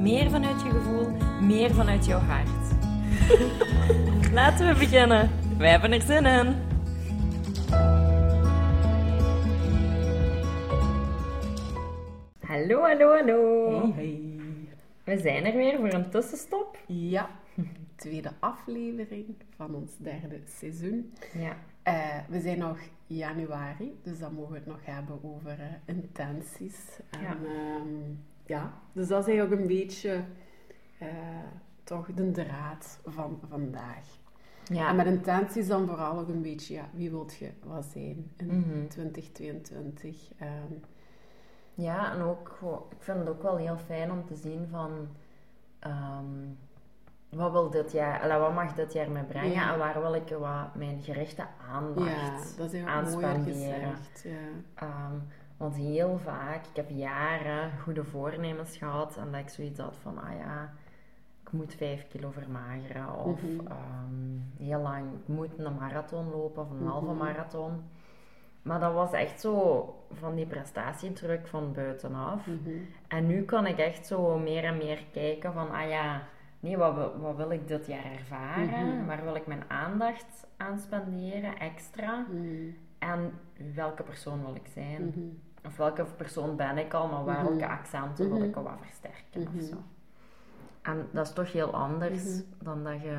meer vanuit je gevoel, meer vanuit jouw hart. Laten we beginnen. Wij hebben er zin in. Hallo, hallo, hallo. Hey, hey. We zijn er weer voor een tussenstop. Ja, tweede aflevering van ons derde seizoen. Ja. Eh, we zijn nog januari, dus dan mogen we het nog hebben over eh, intenties. En, Ja. ja. Ja, dus dat is eigenlijk een beetje eh, toch de draad van vandaag. Ja. En met intenties dan vooral ook een beetje, ja, wie wilt je wat zijn in Mhm. 2022? Ehm, Ja, en ook, ik vind het ook wel heel fijn om te zien van... ehm, wat wil dit jaar, wat mag dit jaar me brengen Ja. en waar wil ik wat mijn gerichte aandacht ja, dat is mooier aanspenderen. gezegd. Ja. Ehm, want heel vaak, ik heb jaren goede voornemens gehad en dat ik zoiets had van, ah ja, ik moet vijf kilo vermageren of Mhm. ehm, heel lang, ik moet een marathon lopen of een halve Mhm. marathon. Maar dat was echt zo van die prestatiedruk van buitenaf. Mhm. En nu kan ik echt zo meer en meer kijken van, ah ja, nee, wat, wil- wat wil ik dit jaar ervaren? Waar wil ik mijn aandacht aan spenderen, extra? En welke persoon wil ik zijn? Mhm. Of welke persoon ben ik al, maar Mhm. welke accenten wil Mhm. ik al wat versterken Mhm. of zo. En dat is toch heel anders Mhm. dan dat je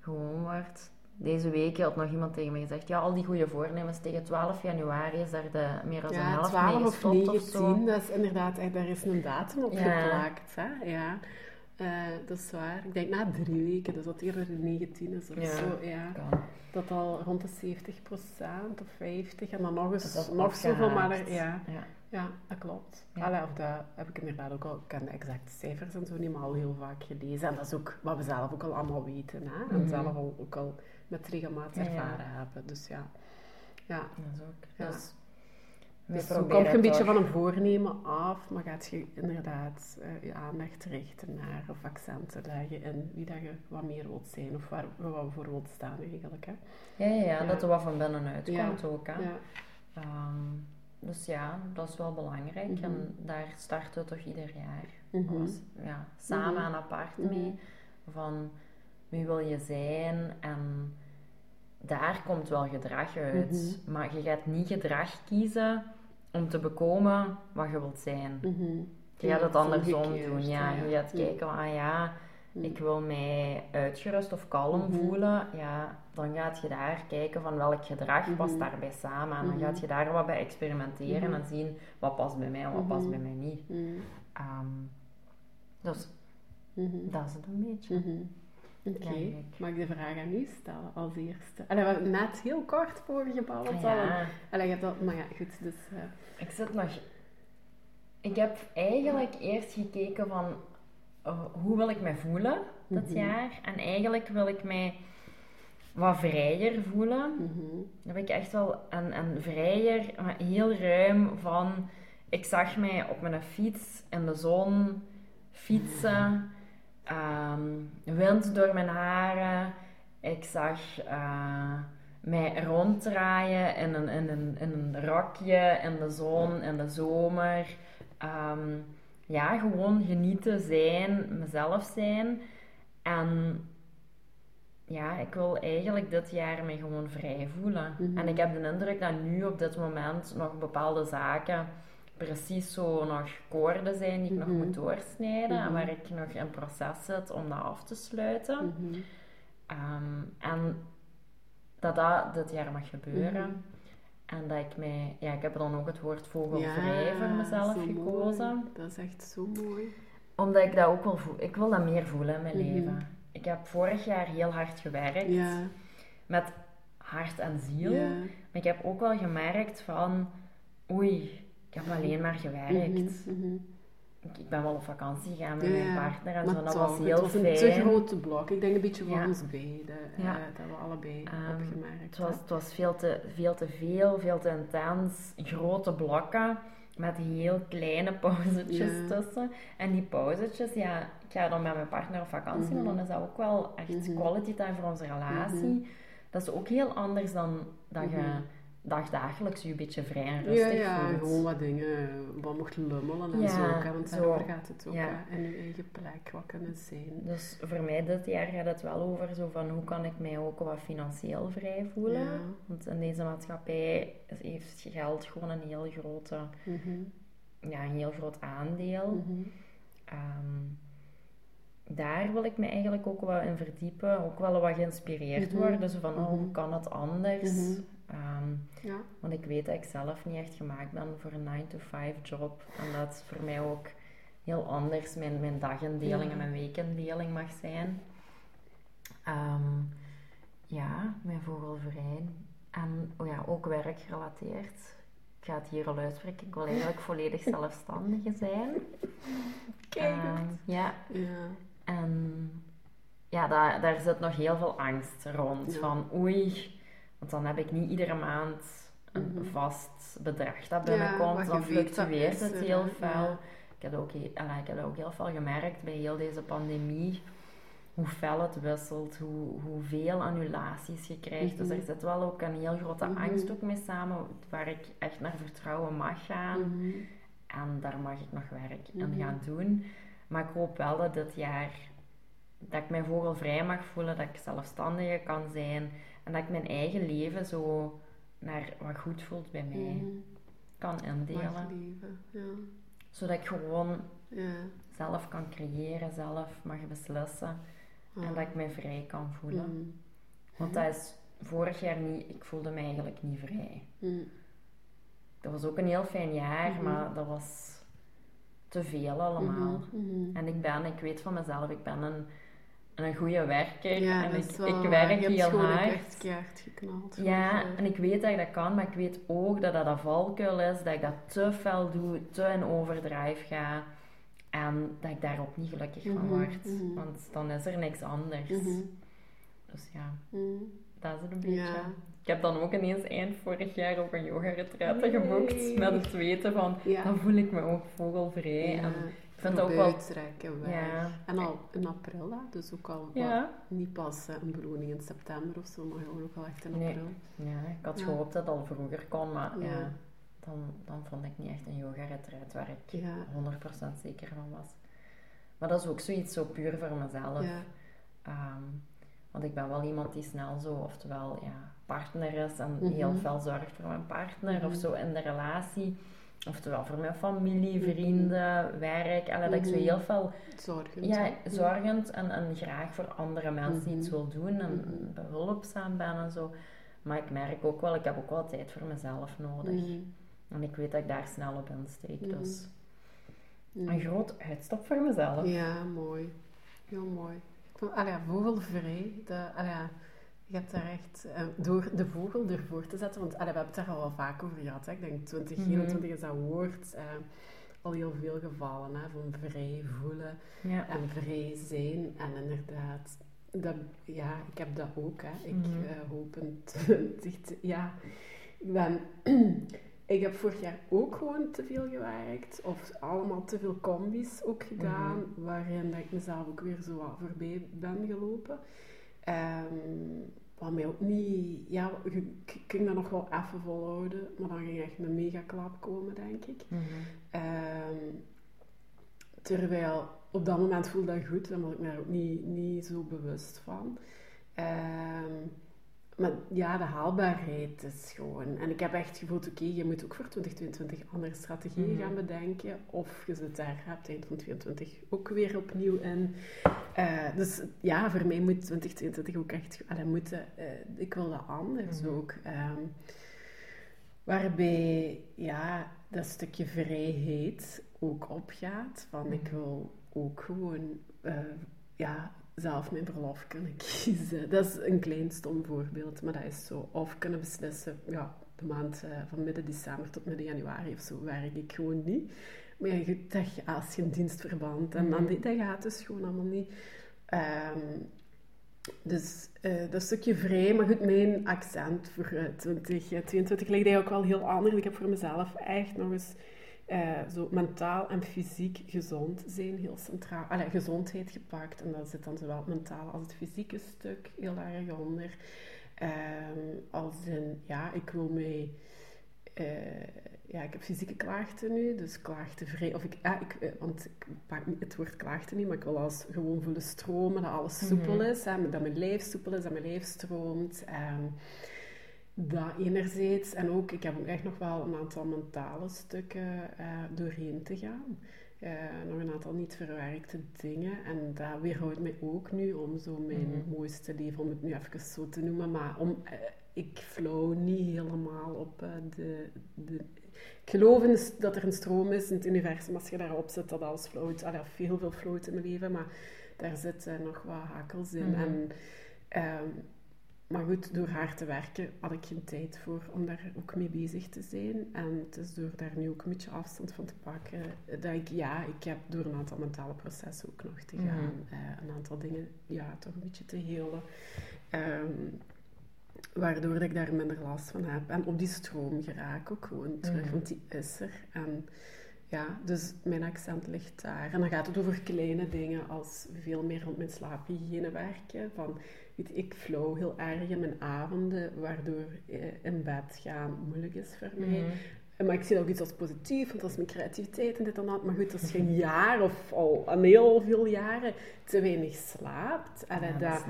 gewoon wordt. Deze week had nog iemand tegen mij gezegd, ja, al die goede voornemens tegen 12 januari is daar de, meer dan een Ja, helft 12 mee of gestopt of zo. 19, dat is inderdaad, eh, daar is een datum op Ja. Hè? Ja. Eh, dat is waar. Ik denk na drie weken, dus dat het eerder de 19 is of Ja. zo. Ja. Kan. Dat al rond de 70% of 50 en dan nog eens nog zoveel, maar er- ja, Ja. ja, dat klopt. Ja. Allee, of dat heb ik inderdaad ook al, ik ken de exacte cijfers en zo niet, maar al heel vaak gelezen. En dat is ook wat we zelf ook al allemaal weten. Hè? En Mhm. zelf al, ook al met regelmaat ervaren hebben. Dus ja. ja. Dat is ook. Dus zo proberen kom je een beetje van een voornemen af, maar gaat je inderdaad eh, je aandacht richten naar of accenten leggen in wie dat je wat meer wilt zijn of waar, wat we voor wilt staan eigenlijk. Hè? Ja, ja, ja, Ja. dat er wat van binnenuit Ja. komt ook. Hè. Ja. Ehm, dus ja, dat is wel belangrijk. Mhm. En daar starten we toch ieder jaar Mhm. ja, samen Mhm. en apart Mhm. mee. Van wie wil je zijn en daar komt wel gedrag uit. Mhm. Maar je gaat niet gedrag kiezen om te bekomen wat je wilt zijn. Mhm. Je gaat het andersom doen. Ja, ja. je gaat Mhm. kijken van, ah ja, Mhm. ik wil mij uitgerust of kalm Mhm. voelen. Ja, dan gaat je daar kijken van welk gedrag Mhm. past daarbij samen. En dan Mhm. gaat je daar wat bij experimenteren Mhm. en zien wat past bij mij en wat past Mhm. bij mij niet. Mhm. Ehm, dus Mhm. dat is het een beetje. Oké, Eigenlijk. mag ik de vraag aan u stellen als eerste? Allee, we hebben net heel kort voorgebabbeld. al. Ja, Allee, je hebt dat, maar ja, goed, dus... eh, ik zit nog... Ik heb eigenlijk eerst gekeken van eh, hoe wil ik mij voelen dit Mhm. jaar. En eigenlijk wil ik mij wat vrijer voelen. mhm. Dan heb ik echt wel een, een vrijer, maar heel ruim van... Ik zag mij op mijn fiets in de zon fietsen. ehm, wind door mijn haren. Ik zag eh, mij ronddraaien in een, in, een, in een rokje in de zon, in de zomer. Ehm, ja, gewoon genieten zijn, mezelf zijn. En ja, ik wil eigenlijk dit jaar me gewoon vrij voelen. Mhm. En ik heb de indruk dat nu op dit moment nog bepaalde zaken precies zo nog koorden zijn die ik Mhm. nog moet doorsnijden en Mhm. waar ik nog in proces zit om dat af te sluiten. Mhm. Ehm, en dat dat dit jaar mag gebeuren. Mhm. En dat ik mij, ja, ik heb dan ook het woord vogelvrij voor mezelf gekozen. mooi. Dat is echt zo mooi. Omdat ik dat ook wel voel. Ik wil dat meer voelen in mijn Mhm. leven. Ik heb vorig jaar heel hard gewerkt. Ja, Met hart en ziel. ja. Maar ik heb ook wel gemerkt van... Oei, ik heb alleen maar gewerkt. Mhm, mhm. ik, ik ben wel op vakantie gegaan met Ja, mijn partner en zo. Dat toch, was het heel was een fijn. te grote blok. Ik denk een beetje voor Ja. ons beiden. eh, dat we allebei Ehm, opgemerkt Het was, het was veel, te, veel te veel, veel te intens. Grote blokken met heel kleine pauzetjes tussen. En die pauzetjes, ja, ik ga dan met mijn partner op vakantie, Mhm. maar dan is dat ook wel echt Mhm. quality time voor onze relatie. Mhm. Dat is ook heel anders dan dat je Mhm. Dagdagelijks je een beetje vrij en Ja, rustig ja, voelt. gewoon wat dingen, wat mocht lummelen en Ja, zo. hè, Want zo. gaat het ook, Ja. in je eigen plek, wat kunnen zijn. Dus voor mij dit jaar gaat het wel over zo van hoe kan ik mij ook wat financieel vrij voelen. Ja. Want in deze maatschappij heeft geld gewoon een heel, grote, Mhm, ja, een heel groot aandeel. mhm. Ehm, daar wil ik me eigenlijk ook wel in verdiepen. Ook wel wat geïnspireerd Mhm. worden. Zo van, oh, hoe kan het anders? Ehm, Ja. want ik weet dat ik zelf niet echt gemaakt ben voor een 9-to-5 job. En dat het voor mij ook heel anders mijn, mijn dagindeling Ja. en mijn weekindeling mag zijn. Ehm, ja, mijn vogelvrij. En oh ja, ook werkgerelateerd. Ik ga het hier al uitspreken. Ik wil eigenlijk volledig zelfstandige zijn. Kijk. Ehm, ja, ja. en ja, daar, daar zit nog heel veel angst rond. Ja. Van oei, want dan heb ik niet iedere maand een Mhm. vast bedrag dat Ja, binnenkomt. dan fluctueert het er, heel. Ja. Ik heb, ook, allee, ik heb ook heel veel gemerkt bij heel deze pandemie. Hoe fel het wisselt, hoe, hoeveel annulaties je krijgt. Dus Mhm. er zit wel ook een heel grote Mhm. angst ook mee samen, waar ik echt naar vertrouwen mag gaan. En daar mag ik nog werk in gaan doen. Maar ik hoop wel dat dit jaar dat ik mij vogelvrij mag voelen, dat ik zelfstandiger kan zijn en dat ik mijn eigen leven zo naar wat goed voelt bij mij kan indelen. leven, ja. Zodat ik gewoon Ja. zelf kan creëren, zelf mag beslissen en dat ik mij vrij kan voelen. Mhm. Want dat is vorig jaar niet, ik voelde me eigenlijk niet vrij. Mhm. Dat was ook een heel fijn jaar, Mhm. maar dat was te veel allemaal. Mhm. Mhm. En ik ben, ik weet van mezelf, ik ben een, een goede werker. Ja, en ik, wel ik werk heel hard. echt geknald. Ja, en ik weet dat ik dat kan, maar ik weet ook dat dat een valkuil is, dat ik dat te fel doe, te in overdrive ga. En dat ik daar ook niet gelukkig van Mhm, word. mhm. Want dan is er niks anders. Mhm. Dus ja, dat is het een beetje. Ja. Ik heb dan ook ineens eind vorig jaar ook een yoga-retraite Nee. geboekt. Met het weten van, Ja. dan voel ik me ook vogelvrij. Ja. En vind ook wel... Ja. En al in april, hè? dus ook al niet pas een beloning in september of zo, maar gewoon ook al echt in Nee. april. Ja, ik had gehoopt dat het al vroeger kon, maar ja. Dan, dan vond ik niet echt een yoga-retreat waar ik Ja. 100% zeker van was. Maar dat is ook zoiets zo puur voor mezelf. Ja. Ehm, want ik ben wel iemand die snel zo, oftewel ja, partner is en Mhm. heel veel zorgt voor mijn partner Mhm. of zo in de relatie. Oftewel voor mijn familie, Mhm. vrienden, werk. Allee, Dat ik zo Mhm. heel veel Zorgend. ja, zorgend en, en graag voor andere mensen Mhm. iets wil doen en Mhm. behulpzaam ben en zo. Maar ik merk ook wel, ik heb ook wel tijd voor mezelf nodig. Mhm. En ik weet dat ik daar snel op insteek. Mhm. Dus Mhm. een groot uitstap voor mezelf. Ja, mooi. Heel mooi. Ik vond, allee, vogelvrij, dat, allee, je hebt daar echt, eh, door de vogel ervoor te zetten, want allee, we hebben het daar al wel vaak over gehad. Hè. Ik denk 2021 is dat woord eh, al heel veel gevallen, hè, van vrij voelen Ja. en vrij zijn. En inderdaad, dat, ja, ik heb dat ook. Hè. Ik Mhm. eh, hoop een 20, ja, ik ben... Ik heb vorig jaar ook gewoon te veel gewerkt, of allemaal te veel combis ook gedaan, Mhm. waarin dat ik mezelf ook weer zo wat voorbij ben gelopen. Ehm wat mij ook niet, ja, ik ging dat nog wel even volhouden, maar dan ging echt een mega klap komen, denk ik. Mhm. Ehm, terwijl op dat moment voelde dat goed, daar was ik me daar ook niet, niet zo bewust van. Ehm, maar ja, de haalbaarheid is gewoon. En ik heb echt gevoeld, oké, je moet ook voor 2022 andere strategieën Mhm. gaan bedenken. Of je zit daar op het eind van 2022 ook weer opnieuw in. Eh, dus ja, voor mij moet 2022 ook echt... Allee, moeten, eh, ik wil dat anders Mhm. ook. Ehm, waarbij, ja, dat stukje vrijheid ook opgaat. Van, ik Mhm. wil ook gewoon... eh, ja, zelf mijn verlof kunnen kiezen. Dat is een klein stom voorbeeld, maar dat is zo. Of kunnen beslissen, ja, de maand eh, van midden december tot midden januari of zo werk ik gewoon niet. Maar ja, goed, dat, als je een dienstverband en dan, Mhm. dat gaat dus gewoon allemaal niet. Ehm, dus eh, dat stukje vrij, maar goed, mijn accent voor eh, 2022 ligt eigenlijk ook wel heel anders. Ik heb voor mezelf echt nog eens eh, zo mentaal en fysiek gezond zijn heel centraal. Allee, gezondheid gepakt. En dat zit dan zowel het mentale als het fysieke stuk heel erg onder. Ehm, als in, ja, ik wil mij... eh, ja, ik heb fysieke klachten nu, dus klachten Of ik, ja, ik, eh, want ik pak niet het woord klachten niet, maar ik wil als gewoon voelen stromen, dat alles soepel Mhm. is, hè, dat mijn lijf soepel is, dat mijn lijf stroomt. ehm, dat enerzijds. En ook, ik heb ook echt nog wel een aantal mentale stukken eh, doorheen te gaan. Eh, nog een aantal niet verwerkte dingen. En dat weerhoudt mij ook nu om zo mijn Mhm. mooiste leven, om het nu even zo te noemen. Maar om, eh, ik flow niet helemaal op de, de... Ik geloof in dat er een stroom is in het universum. Als je daarop zit, dat alles float. Allee, veel, veel float in mijn leven. Maar daar zitten nog wat hakels in. Mhm. En... ehm, maar goed, door haar te werken had ik geen tijd voor om daar ook mee bezig te zijn. En het is door daar nu ook een beetje afstand van te pakken, dat ik, ja, ik heb door een aantal mentale processen ook nog te gaan. Mhm. eh, een aantal dingen, ja, toch een beetje te helen. Ehm, waardoor dat ik daar minder last van heb. En op die stroom geraak ook gewoon terug, Mhm. want die is er. En ja, dus mijn accent ligt daar. En dan gaat het over kleine dingen als veel meer rond mijn slaaphygiëne werken. Van, ik flow heel erg in mijn avonden, waardoor eh, in bed gaan moeilijk is voor mij. Mhm. Maar ik zie dat ook iets als positief, want dat is mijn creativiteit en dit en dat. Maar goed, als je een jaar of al een heel veel jaren te weinig slaapt, Ja, dat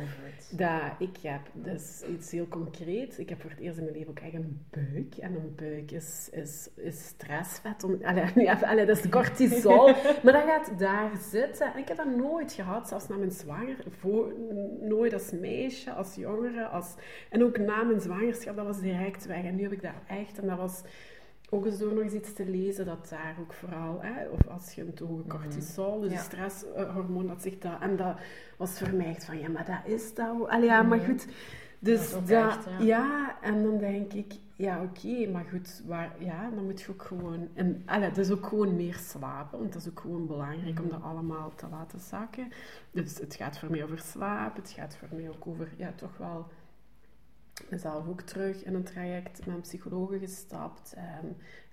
dat, ik heb, dat is iets heel concreets. Ik heb voor het eerst in mijn leven ook echt een buik. En een buik is, is, is stressvet. Om, allee, dat is cortisol. maar dat gaat daar zitten. En ik heb dat nooit gehad, zelfs na mijn zwanger. Voor, nooit als meisje, als jongere. Als, en ook na mijn zwangerschap, dat was direct weg. En nu heb ik dat echt. En dat was ook eens door nog eens iets te lezen, dat daar ook vooral, hè, of als je een te hoge cortisol, dus Ja. een stresshormoon, dat zich dat... En dat was voor mij echt van, ja, maar dat is dat... Allee, ja, maar Mhm. goed. Dus Dat echt, ja. ja. en dan denk ik, ja, oké, maar goed, waar, ja, dan moet je ook gewoon... En, allee, dat is ook gewoon meer slapen, want dat is ook gewoon belangrijk om Mhm. dat allemaal te laten zakken. Dus het gaat voor mij over slaap, het gaat voor mij ook over, ja, toch wel mezelf ook terug in een traject met een psycholoog gestapt. ehm,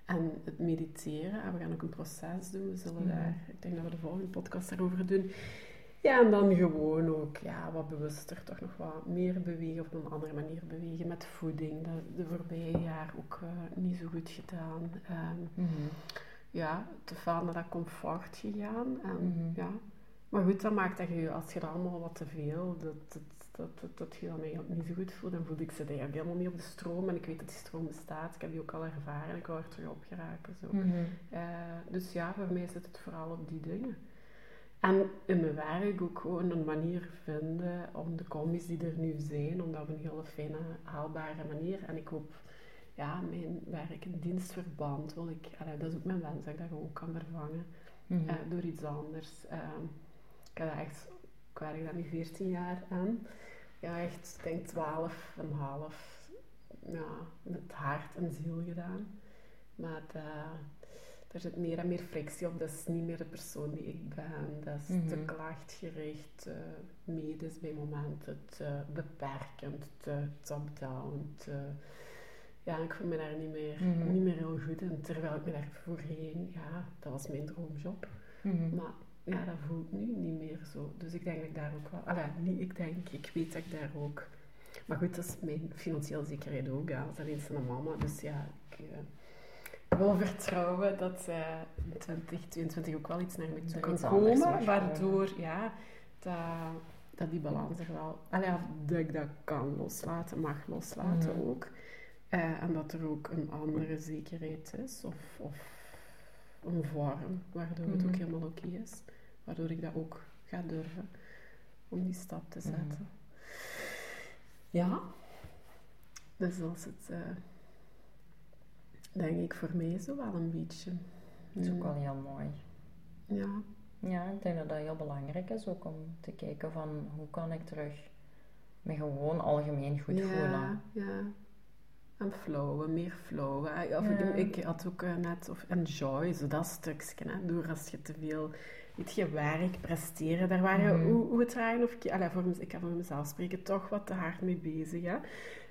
en het mediteren. En we gaan ook een proces doen. We zullen daar, ik denk dat we de volgende podcast daarover doen. Ja, en dan gewoon ook ja, wat bewuster toch nog wat meer bewegen, op een andere manier bewegen met voeding. Dat de voorbije jaar ook eh, niet zo goed gedaan. Ehm, Mhm. ja, te veel naar dat comfort gegaan. En, Mhm. ja. Maar goed, dat maakt dat je, als je dat allemaal wat te veel, dat, dat, dat, dat, dat je dan eigenlijk niet zo goed voelt, dan voel ik ze eigenlijk helemaal niet op de stroom. En ik weet dat die stroom bestaat, ik heb die ook al ervaren, ik wil er terug op geraken. Zo. Mhm. Eh, dus ja, voor mij zit het vooral op die dingen. En in mijn werk ook gewoon een manier vinden om de combis die er nu zijn, om dat op een hele fijne, haalbare manier. En ik hoop, ja, mijn werk in dienstverband wil ik, allee, dat is ook mijn wens, dat ik dat gewoon kan vervangen Mhm. eh, door iets anders. Ehm, ik heb dat echt, ik werk daar nu 14 jaar aan. Ja, echt, ik denk 12 en half, ja, met hart en ziel gedaan. Maar dat, daar zit meer en meer frictie op. Dat is niet meer de persoon die ik ben. Dat is te Mhm. klachtgericht, te medisch bij momenten, te beperkend, te top-down. Ja, ik voel me daar niet meer, Mhm. niet meer heel goed in. Terwijl ik me daar voorheen, ja, dat was mijn droomjob. Mhm. Maar ja, dat voelt nu niet meer zo. Dus ik denk dat ik daar ook wel... Allee, niet ik denk, ik weet dat ik daar ook... Maar goed, dat is mijn financiële zekerheid ook. Ja. Dat is alleen zijn mama. Dus ja, ik eh, wil vertrouwen dat eh in 2022 ook wel iets naar me toe kan komen. Waardoor, ja, dat, dat die balans er wel... Allee, dat ik dat kan loslaten, mag loslaten Mhm. ook. Eh, en dat er ook een andere zekerheid is. Of, of een vorm, waardoor het ook Mhm. helemaal oké is. Waardoor ik dat ook ga durven om die stap te Mhm. zetten. Ja, dus dat is het, eh, denk ik, voor mij zo wel een beetje. Dat is ook wel heel mooi. Ja, Ja, ik denk dat dat heel belangrijk is ook om te kijken van hoe kan ik terug me gewoon algemeen goed ja, voelen. Ja. En flowen, meer flowen. Ah, Of Ja. ik, ik had ook eh, net, of enjoy, zo dat stukje. Hè, door als je te veel, weet je, werk, presteren, daar waren Mhm. hoe, hoe het raar of allee, voor, ik kan voor mezelf spreken, toch wat te hard mee bezig. Hè.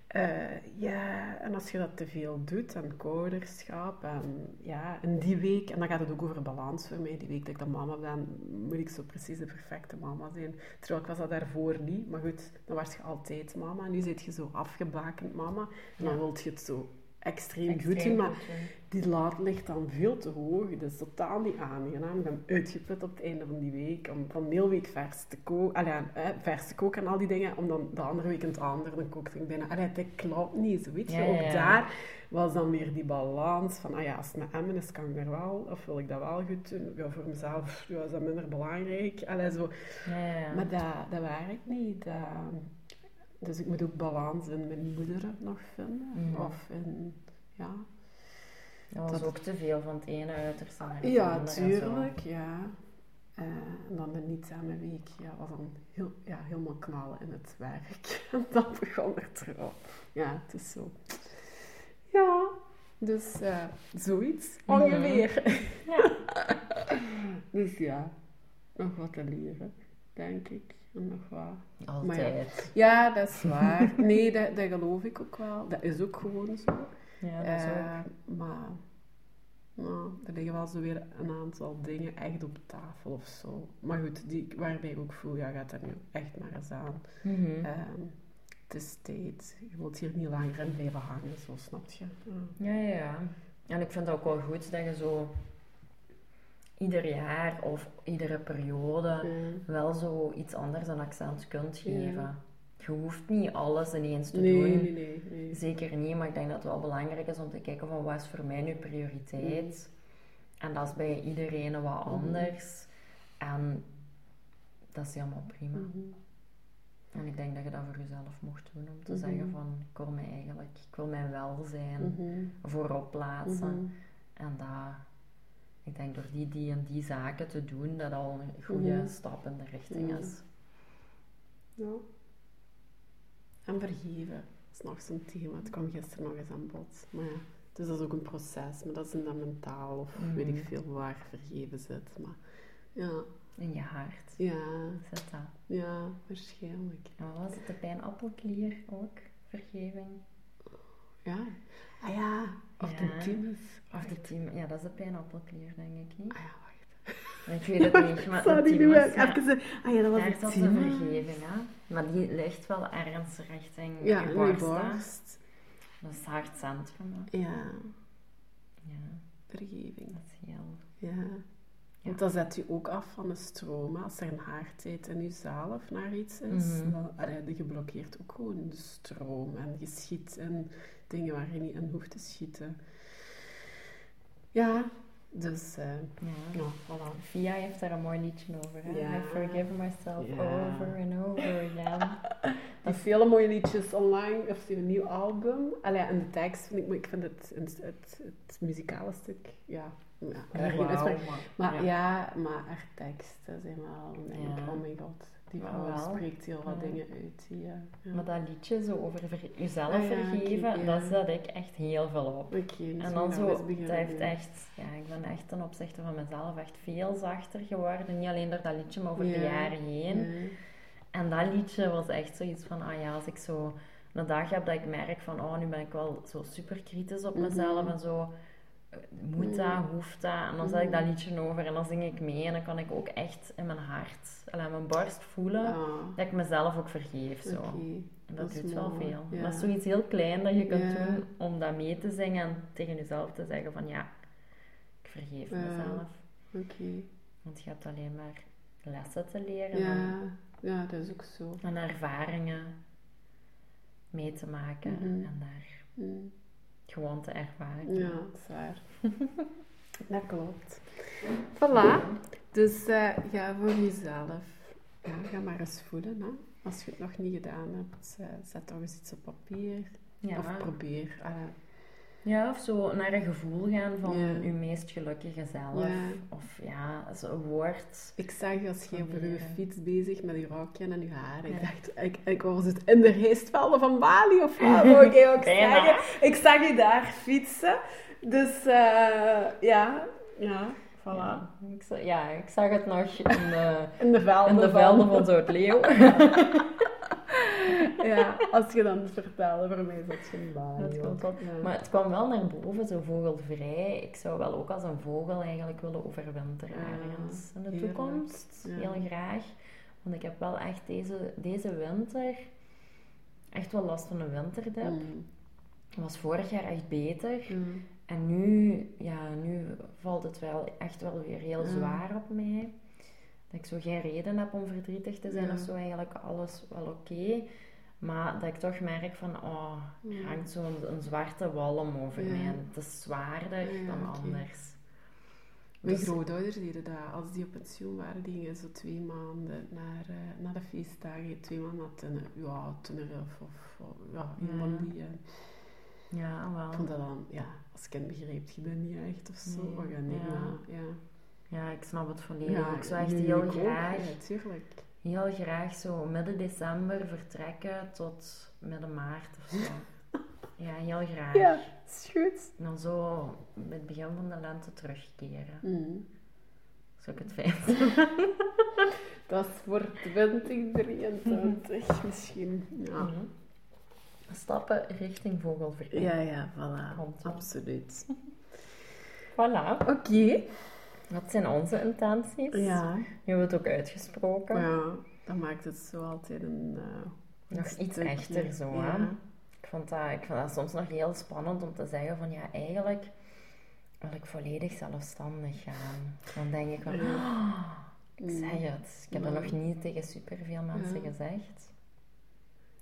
Eh, ja, en als je dat te veel doet, en ouderschap, en ja, en die week, en dan gaat het ook over balans voor mij, die week dat ik dan mama ben, moet ik zo precies de perfecte mama zijn. Terwijl ik was dat daarvoor niet, maar goed, dan was je altijd mama, nu zit je zo afgebakend mama, en dan Ja. wil je het zo extreem, Extreem goed doen, maar goed die laad ligt dan veel te hoog. Dat is totaal niet aangenaam. Ik ben uitgeput op het einde van die week. Om van de hele week vers te koken. Vers te koken en al die dingen. Om dan de andere week het andere. Dan kookte ik bijna... Allee, dat klopt niet. Zo, weet je. Ja, Ook ja. daar was dan weer die balans van... Ah ja, als het met Emmen is, kan ik er wel. Of wil ik dat wel goed doen? Ja, voor mezelf ja, is dat minder belangrijk. Allee, zo. Maar dat, dat werkt niet. Dat, dus ik moet ook balans in mijn moeder nog vinden. Mhm. Of in... Ja, Dat was dat- ook te veel van het ene uiterste naar het Ja, andere. tuurlijk, ja. Eh, en dan de niet-samen week ja, was dan heel, ja, helemaal knallen in het werk. En dan begon er terug. Ja, het is zo. Ja, dus eh, zoiets ongeveer. Ja. Dus ja, nog wat te leren, denk ik. En nog wat. Altijd. Ja, dat is waar. Nee, dat, dat geloof ik ook wel. Dat is ook gewoon zo. Ja, dat is ook. Eh, maar nou, er liggen wel zo weer een aantal dingen echt op tafel of zo. Maar goed, die, waarbij ik ook voel, ja, gaat dat nu echt maar eens aan. Mhm. Ehm, het is tijd. Je wilt hier niet langer in blijven hangen, zo snap je. Ja. Ja, ja, ja. En ik vind het ook wel goed dat je zo ieder jaar of iedere periode wel zo iets anders een accent kunt Ja. geven. Je hoeft niet alles ineens te Nee, doen. nee, nee, nee. Zeker niet, maar ik denk dat het wel belangrijk is om te kijken van wat is voor mij nu prioriteit. En dat is bij iedereen wat Mhm. anders. En dat is helemaal prima. Mhm. En ik denk dat je dat voor jezelf mocht doen. Om te Mhm. zeggen van, ik wil mij eigenlijk, ik wil mijn welzijn voorop plaatsen. En dat, ik denk door die, die en die zaken te doen, dat al een goede Mhm. stap in de richting Mhm. is. Ja. En vergeven is nog zo'n thema. Het kwam gisteren nog eens aan bod. Maar ja, dus dat is ook een proces. Maar dat is dan mentaal of weet ik Mhm. veel waar vergeven zit. Maar ja, In je hart ja, zit dat. ja, waarschijnlijk. En wat was het, de pijnappelklier ook? Vergeving? Ja. Ah ja, of de Ja. tienes. Of de team, ja, dat is de pijnappelklier, denk ik niet. Ah ja, wacht. Ik weet het niet, maar de Sorry, nu thymus, ben ik ja, even... Ah ja, dat was daar de zat de thymus. vergeving, hè. Maar die ligt wel ergens richting Ja, je in borst, borst. Dat is het hartcentrum, hè. Ja, Ja, vergeving. dat is heel... Ja. Want dan zet je ook af van de stroom. hè. Als er een haardheid in jezelf naar iets is, Mhm. dan allee, je blokkeert ook gewoon de stroom. En je schiet in dingen waar je niet in hoeft te schieten. Ja, dus eh Ja. ja, voilà. Via heeft daar een mooi liedje over, hè. Ja. I forgive myself Ja. over and over again. Die vele mooie liedjes online, of een nieuw album. Allee, en de tekst vind ik, maar ik vind het, het, het, het muzikale stuk, ja. Ja. Maar ja. ja. maar haar teksten zijn wel, Ja. oh my god, die vrouw spreekt heel wat Ja. dingen uit. Die. Maar dat liedje zo over ver- jezelf Ah vergeven, ja. dat zet ik echt heel veel op. En dan zo, dat heeft echt, ja, ik ben echt ten opzichte van mezelf echt veel zachter geworden. Niet alleen door dat liedje, maar over de Ja. jaren heen. En dat liedje was echt zoiets van, ah ja, als ik zo een dag heb dat ik merk van, oh, nu ben ik wel zo super kritisch op Mhm. mezelf en zo, moet dat, Mhm. hoeft dat? En dan zet ik dat Mhm. liedje over en dan zing ik mee en dan kan ik ook echt in mijn hart, en in mijn borst voelen, Ah, dat ik mezelf ook vergeef, zo. En dat, doet wel mooi, veel. ja. Dat is zoiets heel klein dat je kunt Ja. doen om dat mee te zingen en tegen jezelf te zeggen van, ja, ik vergeef Ja. mezelf. Oké. Want je hebt alleen maar lessen te leren en Ja, ja, dat is ook zo. en ervaringen mee te maken Mhm. en daar Mm. Gewoon te ervaren. Ja, dat is waar. dat klopt. Voilà. Dus eh, ga voor jezelf. Ja, ga maar eens voelen. Hè. Als je het nog niet gedaan hebt, eh, zet toch eens iets op papier. Ja, Of probeer. Ja, of zo naar een gevoel gaan van Ja. je meest gelukkige zelf. Ja. Of ja, zo'n woord. Ik zag je als je over je Proberen. fiets bezig met je rokje en je haar. Ik dacht, ik, ik was het in de geestvelden van Bali of wat? Wou ik ook zeggen. Ik zag je daar fietsen. Dus eh, ja, ja, voilà. Ja, ik, ja, ik zag het nog in de, In de velden, in de velden van Zoutleeuw. Ja, als je dan vertelde, voor mij zat je in Bali. Dat wel. Ja. Maar het kwam wel naar boven, zo vogelvrij. Ik zou wel ook als een vogel eigenlijk willen overwinteren ergens in de heerlijk. toekomst. Heel graag. Want ik heb wel echt deze, deze winter echt wel last van een winterdip. Mm. Het was vorig jaar echt beter. Mm. En nu, ja, nu valt het wel echt wel weer heel zwaar op mij. Dat ik zo geen reden heb om verdrietig te zijn Ja. of zo. Eigenlijk alles wel oké. Maar dat ik toch merk van, oh, er Ja. hangt zo'n een zwarte walm over Ja. mij. En het is zwaarder Ja, dan anders. Mijn Dus- grootouders deden dat. Als die op pensioen waren, die gingen zo twee maanden naar, eh, naar de feestdagen. Twee maanden naar ja, Tenerife of, of ja, in Ja. Ja, Ik wel. vond dat dan, ja, als kind begreep je dat niet echt of zo. Nee, ja, ja. ja. Ja, ik snap het volledig. ik zou echt heel ik graag, Ja, tuurlijk. Heel graag zo midden december vertrekken tot midden maart of zo. ja, heel graag. Ja, is goed. En dan zo met het begin van de lente terugkeren. Mm. Zou ik het fijn? Dat is voor 2023 misschien. Ja. Mhm. Stappen richting vogelverkeer. Ja, ja, voilà. Komt. Absoluut. Voilà. Oké. Wat zijn onze intenties? Ja. Nu hebben we het ook uitgesproken. ja, dat maakt het zo altijd een... eh, Nog een iets stukje. echter zo, hè? Ik vond, dat, ik vond dat soms nog heel spannend om te zeggen van ja, eigenlijk wil ik volledig zelfstandig gaan. Dan denk ik van, Ja. "Ah, ik zeg het. Ik heb dat nog niet tegen superveel mensen Ja. gezegd.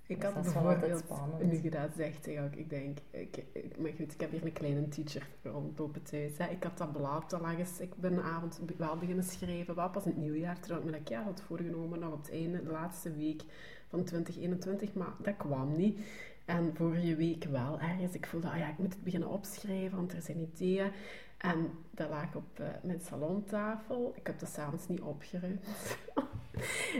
Ik Dus had altijd bijvoorbeeld, spannend. nu je dat zegt, zeg ook, ik denk, ik, ik, maar goed, ik heb hier een kleine teacher rondlopen thuis. Hè. Ik had dat blad al eens, ik ben een avond wel beginnen schrijven, wel pas in het nieuwjaar, terwijl ik me dat had voorgenomen, nog op het einde, de laatste week van 2021, maar dat kwam niet. En vorige week wel ergens, ik voelde, ah ja, ik moet het beginnen opschrijven, want er zijn ideeën. En dat lag op eh, mijn salontafel. Ik heb dat s'avonds niet opgeruimd.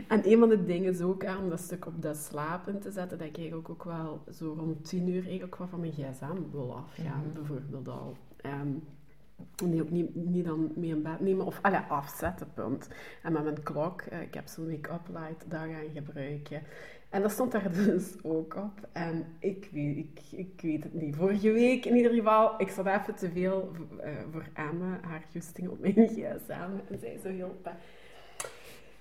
En een van de dingen is ook aan om dat stuk op dat slapen te zetten, dat ik eigenlijk ook wel zo rond tien uur eigenlijk wel van mijn gsm wil afgaan, Mhm. bijvoorbeeld al. Ehm, en die ook niet, niet dan mee in bed nemen, of allee, afzetten, punt. En met mijn klok, eh, ik heb zo'n wake-up light, dat gaan gebruiken. En dat stond daar dus ook op. En ik weet, ik, ik weet het niet. Vorige week in ieder geval, ik zat even te veel eh, voor Emma, haar justing op mijn gsm. En zij zo heel...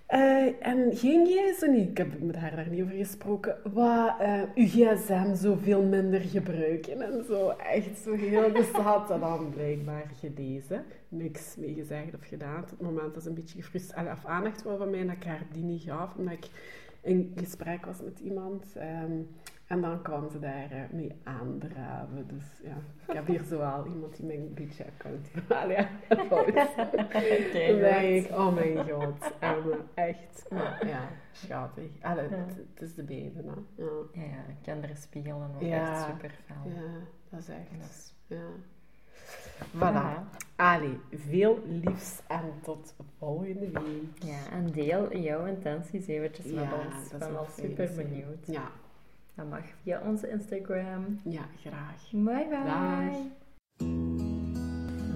eh, en ging jij zo niet, ik heb met haar daar niet over gesproken, wat eh uw gsm zoveel minder gebruiken en zo. Echt zo heel, dus ze had dat dan blijkbaar gelezen. Niks mee gezegd of gedaan. Op het moment dat ze een beetje gefrustreerd, of aandacht wou van mij, dat ik haar die niet gaf, omdat ik in gesprek was met iemand. ehm, en dan kwam ze daar eh, mee aandraven. Dus ja, ik heb hier zoal iemand die mij een beetje account ja, denk ik, oh mijn god, Emma, echt. Maar ja, schattig. Allee, Ja. het, het is de baby, hè. Ja. Ja, ja, kinderen spiegelen ook echt super fel. ja, dat is echt. Dus, Ja. Voilà. Ali, veel liefs en tot volgende week. Ja, en deel jouw intenties eventjes met Ja, ons. Ik ben fijn super benieuwd. Ja, Dat mag via onze Instagram. ja, graag. Bye bye. Dag.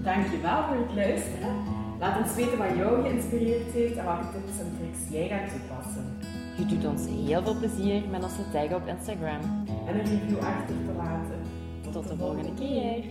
Dankjewel voor het luisteren. Laat ons weten wat jou geïnspireerd heeft en welke tips en tricks jij gaat toepassen. Je doet ons heel veel plezier met onze tag op Instagram. En een review achter te laten. Tot de volgende keer.